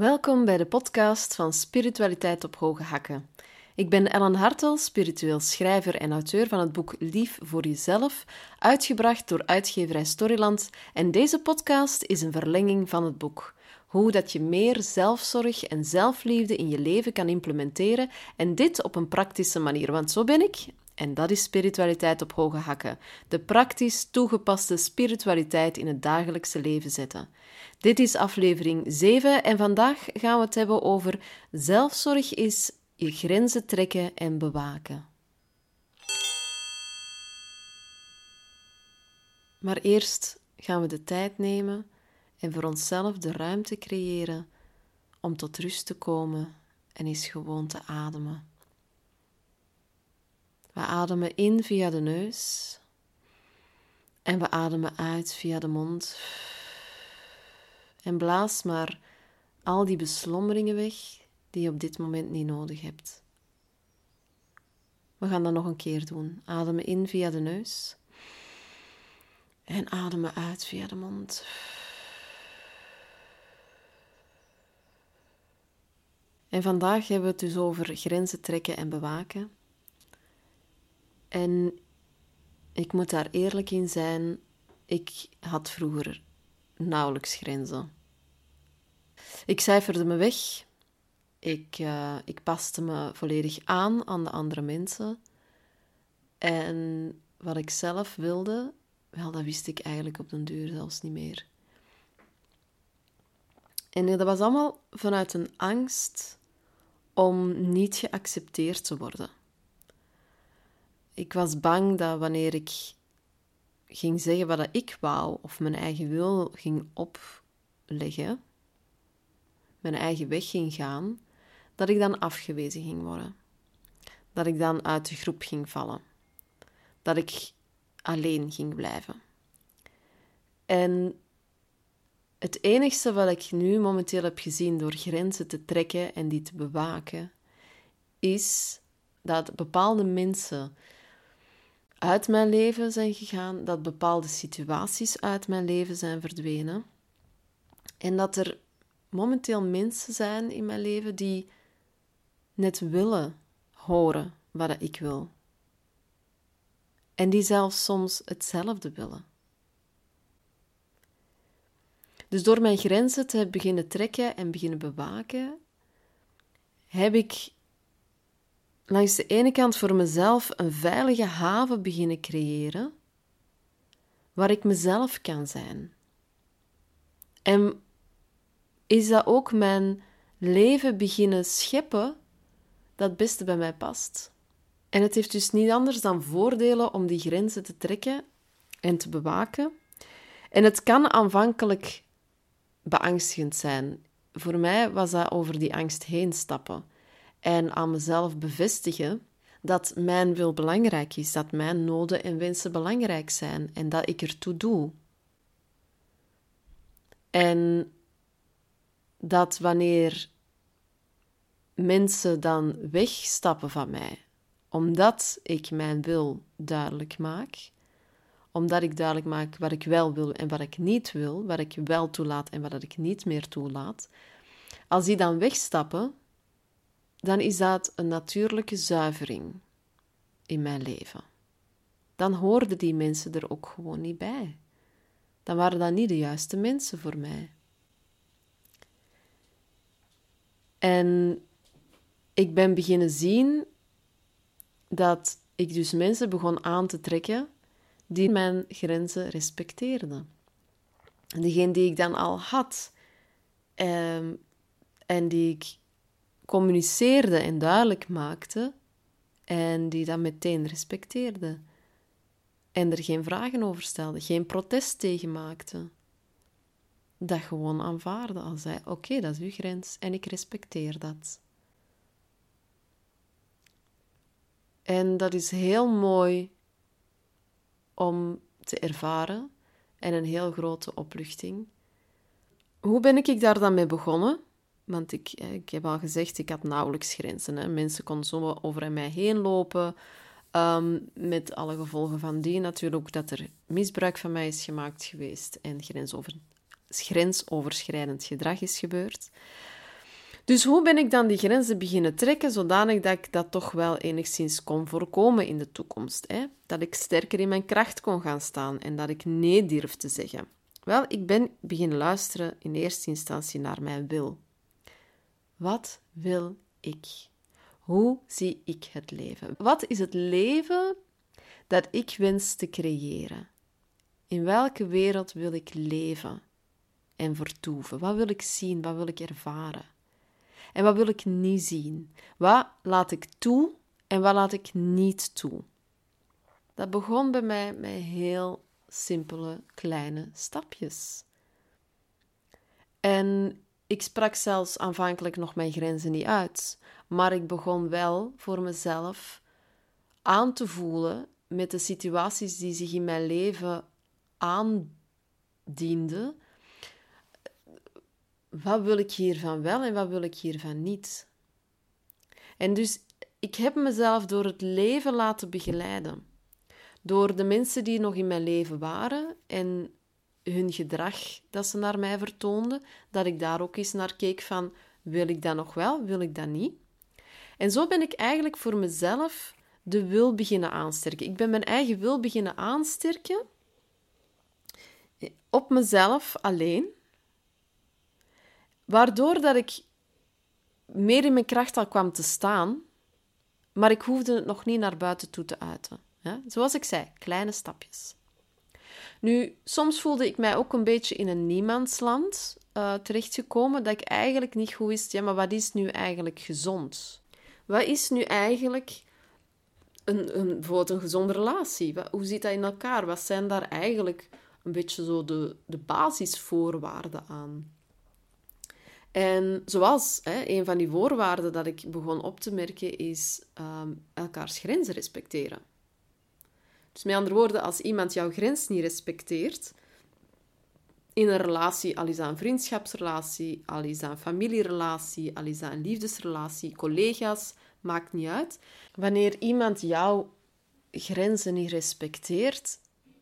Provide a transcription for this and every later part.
Welkom bij de podcast van Spiritualiteit op Hoge Hakken. Ik ben Ellen Hartel, spiritueel schrijver en auteur van het boek Lief voor Jezelf, uitgebracht door uitgeverij Storyland. En deze podcast is een verlenging van het boek. Hoe dat je meer zelfzorg en zelfliefde in je leven kan implementeren en dit op een praktische manier. Want zo ben ik en dat is spiritualiteit op hoge hakken. De praktisch toegepaste spiritualiteit in het dagelijkse leven zetten. Dit is aflevering 7 en vandaag gaan we het hebben over zelfzorg is je grenzen trekken en bewaken. Maar eerst gaan we de tijd nemen en voor onszelf de ruimte creëren om tot rust te komen en eens gewoon te ademen. We ademen in via de neus en we ademen uit via de mond. En blaas maar al die beslommeringen weg die je op dit moment niet nodig hebt. We gaan dat nog een keer doen. Ademen in via de neus en ademen uit via de mond. En vandaag hebben we het dus over grenzen trekken en bewaken. En ik moet daar eerlijk in zijn, ik had vroeger nauwelijks grenzen. Ik cijferde me weg. Ik, uh, ik paste me volledig aan aan de andere mensen. En wat ik zelf wilde, wel, dat wist ik eigenlijk op den duur zelfs niet meer. En dat was allemaal vanuit een angst om niet geaccepteerd te worden. Ik was bang dat wanneer ik ging zeggen wat ik wou of mijn eigen wil ging opleggen, mijn eigen weg ging gaan, dat ik dan afgewezen ging worden. Dat ik dan uit de groep ging vallen. Dat ik alleen ging blijven. En het enigste wat ik nu momenteel heb gezien door grenzen te trekken en die te bewaken, is dat bepaalde mensen uit mijn leven zijn gegaan, dat bepaalde situaties uit mijn leven zijn verdwenen. En dat er momenteel mensen zijn in mijn leven die net willen horen wat ik wil. En die zelfs soms hetzelfde willen. Dus door mijn grenzen te beginnen trekken en beginnen bewaken, heb ik langs de ene kant voor mezelf een veilige haven beginnen creëren, waar ik mezelf kan zijn. En is dat ook mijn leven beginnen scheppen dat het beste bij mij past. En het heeft dus niet anders dan voordelen om die grenzen te trekken en te bewaken. En het kan aanvankelijk beangstigend zijn. Voor mij was dat over die angst heen stappen en aan mezelf bevestigen dat mijn wil belangrijk is, dat mijn noden en wensen belangrijk zijn en dat ik ertoe doe. En dat wanneer mensen dan wegstappen van mij, omdat ik mijn wil duidelijk maak, omdat ik duidelijk maak wat ik wel wil en wat ik niet wil, wat ik wel toelaat en wat ik niet meer toelaat, als die dan wegstappen, dan is dat een natuurlijke zuivering in mijn leven. Dan hoorden die mensen er ook gewoon niet bij. Dan waren dat niet de juiste mensen voor mij. En ik ben beginnen zien dat ik dus mensen begon aan te trekken die mijn grenzen respecteerden. Degene die ik dan al had um, en die ik communiceerde en duidelijk maakte en die dat meteen respecteerde en er geen vragen over stelde, geen protest tegen maakte. Dat gewoon aanvaarde als zei: Oké, dat is uw grens en ik respecteer dat. En dat is heel mooi om te ervaren en een heel grote opluchting. Hoe ben ik daar dan mee begonnen? Want ik, eh, ik heb al gezegd, ik had nauwelijks grenzen. Hè. Mensen konden zo over mij heen lopen. Ehm, met alle gevolgen van die natuurlijk dat er misbruik van mij is gemaakt geweest en grensover, grensoverschrijdend gedrag is gebeurd. Dus hoe ben ik dan die grenzen beginnen trekken, zodanig dat ik dat toch wel enigszins kon voorkomen in de toekomst? Hè? Dat ik sterker in mijn kracht kon gaan staan en dat ik nee durf te zeggen. Wel, ik ben beginnen luisteren in eerste instantie naar mijn wil. Wat wil ik? Hoe zie ik het leven? Wat is het leven dat ik wens te creëren? In welke wereld wil ik leven en vertoeven? Wat wil ik zien? Wat wil ik ervaren? En wat wil ik niet zien? Wat laat ik toe en wat laat ik niet toe? Dat begon bij mij met heel simpele kleine stapjes. En ik sprak zelfs aanvankelijk nog mijn grenzen niet uit, maar ik begon wel voor mezelf aan te voelen met de situaties die zich in mijn leven aandienden. Wat wil ik hiervan wel en wat wil ik hiervan niet? En dus ik heb mezelf door het leven laten begeleiden. Door de mensen die nog in mijn leven waren en hun gedrag dat ze naar mij vertoonden, dat ik daar ook eens naar keek van, wil ik dat nog wel, wil ik dat niet? En zo ben ik eigenlijk voor mezelf de wil beginnen aansterken. Ik ben mijn eigen wil beginnen aansterken op mezelf alleen, waardoor dat ik meer in mijn kracht al kwam te staan, maar ik hoefde het nog niet naar buiten toe te uiten. Zoals ik zei, kleine stapjes. Nu, soms voelde ik mij ook een beetje in een niemandsland uh, terechtgekomen, dat ik eigenlijk niet goed wist, ja, maar wat is nu eigenlijk gezond? Wat is nu eigenlijk een, een, een gezonde relatie? hoe zit dat in elkaar? Wat zijn daar eigenlijk een beetje zo de, de basisvoorwaarden aan? En zoals hè, een van die voorwaarden dat ik begon op te merken, is um, elkaars grenzen respecteren. Dus met andere woorden, als iemand jouw grens niet respecteert, in een relatie, al is dat een vriendschapsrelatie, al is dat een familierelatie, al is dat een liefdesrelatie, collega's, maakt niet uit. Wanneer iemand jouw grenzen niet respecteert,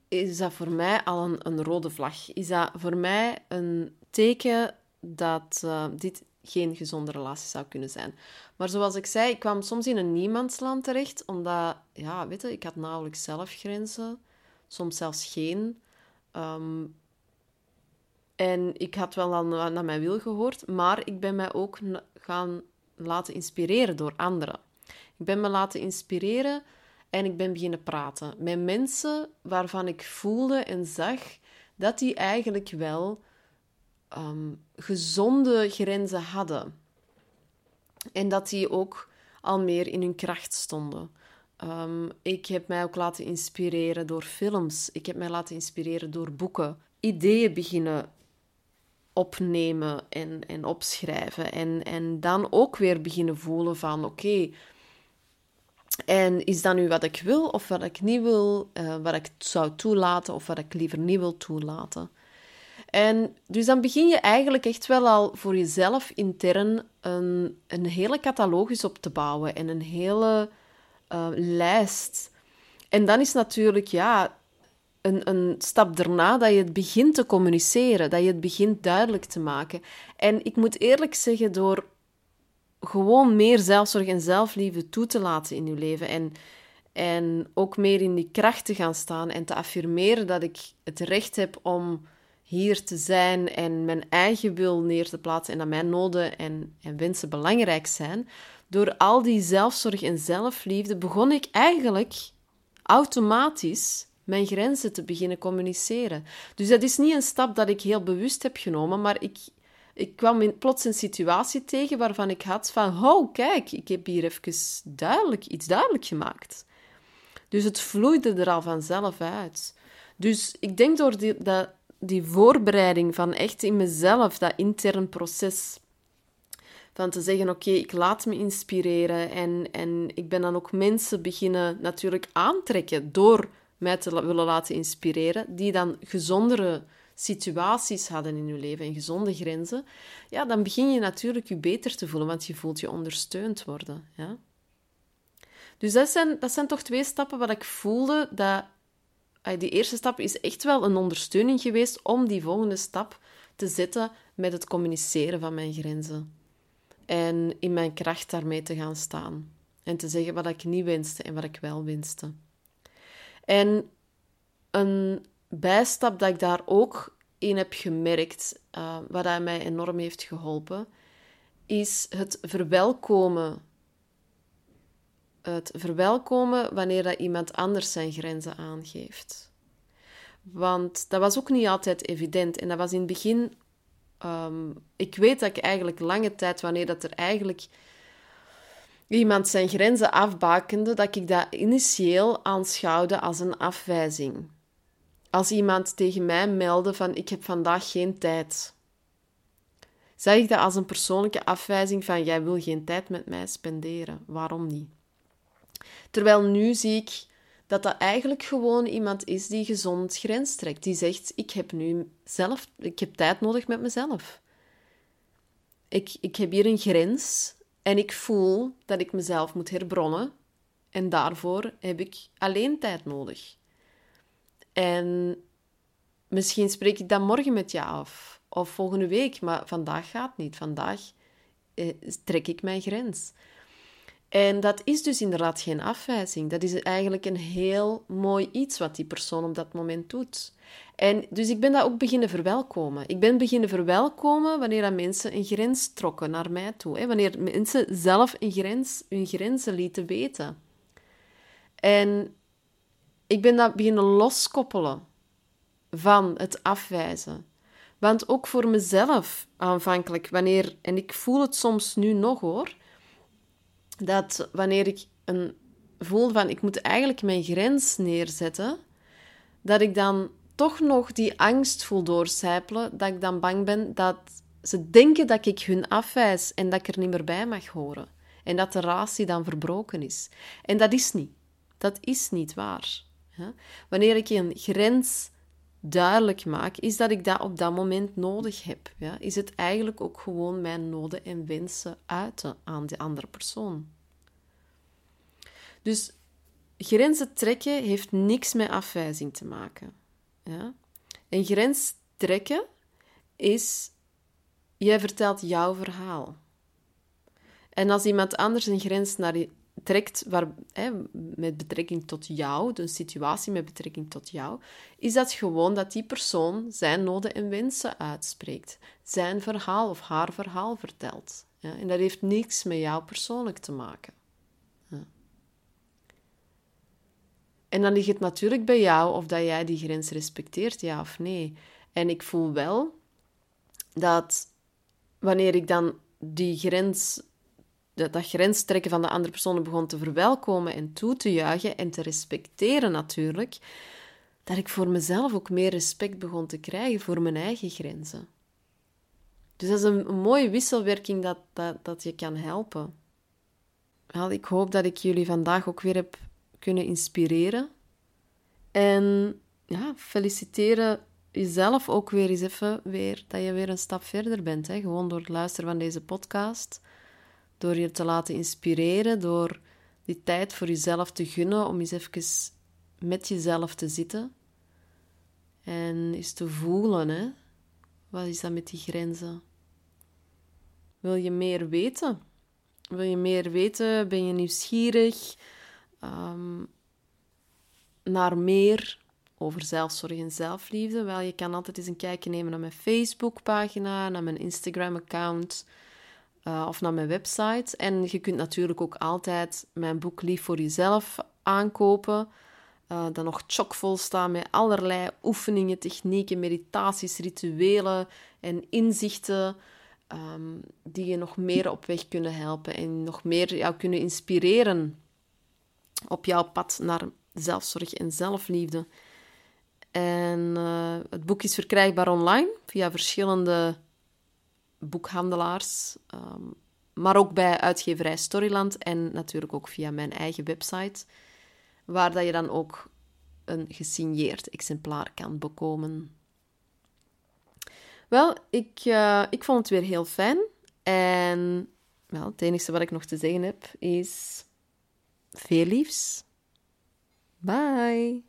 is dat voor mij al een, een rode vlag. Is dat voor mij een teken dat uh, dit geen gezonde relatie zou kunnen zijn. Maar zoals ik zei, ik kwam soms in een niemandsland terecht, omdat, ja, weet je, ik had nauwelijks zelfgrenzen, soms zelfs geen. Ehm, en ik had wel aan, naar mijn wil gehoord, maar ik ben mij ook gaan laten inspireren door anderen. Ik ben me laten inspireren en ik ben beginnen praten met mensen waarvan ik voelde en zag dat die eigenlijk wel Ehm, gezonde grenzen hadden. En dat die ook al meer in hun kracht stonden. Ehm, ik heb mij ook laten inspireren door films. Ik heb mij laten inspireren door boeken. Ideeën beginnen opnemen en, en opschrijven. En, en dan ook weer beginnen voelen van oké. en is dat nu wat ik wil of wat ik niet wil? Uh, wat ik zou toelaten of wat ik liever niet wil toelaten? En dus dan begin je eigenlijk echt wel al voor jezelf intern een, een hele catalogus op te bouwen en een hele uh, lijst. En dan is natuurlijk, ja, een, een stap daarna dat je het begint te communiceren, dat je het begint duidelijk te maken. En ik moet eerlijk zeggen, door gewoon meer zelfzorg en zelfliefde toe te laten in je leven en, en ook meer in die kracht te gaan staan en te affirmeren dat ik het recht heb om hier te zijn en mijn eigen wil neer te plaatsen en dat mijn noden en, en wensen belangrijk zijn, door al die zelfzorg en zelfliefde begon ik eigenlijk automatisch mijn grenzen te beginnen communiceren. Dus dat is niet een stap dat ik heel bewust heb genomen, maar ik, ik kwam in, plots een situatie tegen waarvan ik had van, oh kijk, ik heb hier even duidelijk, iets duidelijk gemaakt. Dus het vloeide er al vanzelf uit. Dus ik denk door die, dat die voorbereiding van echt in mezelf, dat intern proces. Van te zeggen, oké, ik laat me inspireren. En, en ik ben dan ook mensen beginnen natuurlijk aantrekken door mij te willen laten inspireren, die dan gezondere situaties hadden in je leven en gezonde grenzen, ja, dan begin je natuurlijk je beter te voelen, want je voelt je ondersteund worden. Ja? Dus dat zijn, dat zijn toch twee stappen wat ik voelde dat die eerste stap is echt wel een ondersteuning geweest om die volgende stap te zetten met het communiceren van mijn grenzen. En in mijn kracht daarmee te gaan staan. En te zeggen wat ik niet wenste en wat ik wel wenste. En een bijstap dat ik daar ook in heb gemerkt, uh, wat mij enorm heeft geholpen, is het verwelkomen. Het verwelkomen wanneer dat iemand anders zijn grenzen aangeeft. Want dat was ook niet altijd evident. En dat was in het begin. Um, ik weet dat ik eigenlijk lange tijd, wanneer dat er eigenlijk iemand zijn grenzen afbakende, dat ik dat initieel aanschouwde als een afwijzing. Als iemand tegen mij meldde van ik heb vandaag geen tijd. Zag ik dat als een persoonlijke afwijzing van jij wil geen tijd met mij spenderen. Waarom niet? Terwijl nu zie ik dat dat eigenlijk gewoon iemand is die gezond grens trekt. Die zegt, ik heb nu zelf, ik heb tijd nodig met mezelf. Ik, ik heb hier een grens en ik voel dat ik mezelf moet herbronnen. En daarvoor heb ik alleen tijd nodig. En misschien spreek ik dan morgen met jou af. Of volgende week. Maar vandaag gaat niet. Vandaag eh, trek ik mijn grens. En dat is dus inderdaad geen afwijzing. Dat is eigenlijk een heel mooi iets wat die persoon op dat moment doet. En dus ik ben dat ook beginnen verwelkomen. Ik ben beginnen verwelkomen wanneer dat mensen een grens trokken naar mij toe. Hè? Wanneer mensen zelf een grens, hun grenzen lieten weten. En ik ben dat beginnen loskoppelen van het afwijzen. Want ook voor mezelf aanvankelijk, wanneer, en ik voel het soms nu nog hoor, dat wanneer ik een voel van ik moet eigenlijk mijn grens neerzetten, dat ik dan toch nog die angst voel doorcijpelen, dat ik dan bang ben dat ze denken dat ik hun afwijs en dat ik er niet meer bij mag horen. En dat de relatie dan verbroken is. En dat is niet. Dat is niet waar. Wanneer ik een grens duidelijk maak, is dat ik dat op dat moment nodig heb. Ja? Is het eigenlijk ook gewoon mijn noden en wensen uiten aan de andere persoon. Dus grenzen trekken heeft niks met afwijzing te maken. Ja? Een grens trekken is, jij vertelt jouw verhaal. En als iemand anders een grens naar trekt waar, hè, met betrekking tot jou, de situatie met betrekking tot jou, is dat gewoon dat die persoon zijn noden en wensen uitspreekt. Zijn verhaal of haar verhaal vertelt. Ja? En dat heeft niks met jou persoonlijk te maken. Ja. En dan ligt het natuurlijk bij jou of dat jij die grens respecteert, ja of nee. En ik voel wel dat wanneer ik dan die grens dat, dat grenstrekken van de andere persoon begon te verwelkomen en toe te juichen en te respecteren natuurlijk, dat ik voor mezelf ook meer respect begon te krijgen voor mijn eigen grenzen. Dus dat is een, mooie wisselwerking dat, dat, dat je kan helpen. Wel, ik hoop dat ik jullie vandaag ook weer heb kunnen inspireren. En ja, feliciteren jezelf ook weer eens even weer, dat je weer een stap verder bent. Hè? Gewoon door het luisteren van deze podcast. Door je te laten inspireren, door die tijd voor jezelf te gunnen om eens even met jezelf te zitten. En eens te voelen, hè. Wat is dat met die grenzen? Wil je meer weten? Wil je meer weten? Ben je nieuwsgierig um, naar meer over zelfzorg en zelfliefde? Wel, je kan altijd eens een kijkje nemen naar mijn Facebookpagina, naar mijn Instagram-account. Eh, of naar mijn website. En je kunt natuurlijk ook altijd mijn boek Lief voor Jezelf aankopen. Uh, dat nog chockvol staat met allerlei oefeningen, technieken, meditaties, rituelen en inzichten. Ehm, die je nog meer op weg kunnen helpen en nog meer jou kunnen inspireren op jouw pad naar zelfzorg en zelfliefde. En uh, het boek is verkrijgbaar online via verschillende boekhandelaars, ehm, maar ook bij uitgeverij Storyland en natuurlijk ook via mijn eigen website, waar dat je dan ook een gesigneerd exemplaar kan bekomen. Wel, ik, uh, ik vond het weer heel fijn. En wel, het enige wat ik nog te zeggen heb is veel liefs. Bye.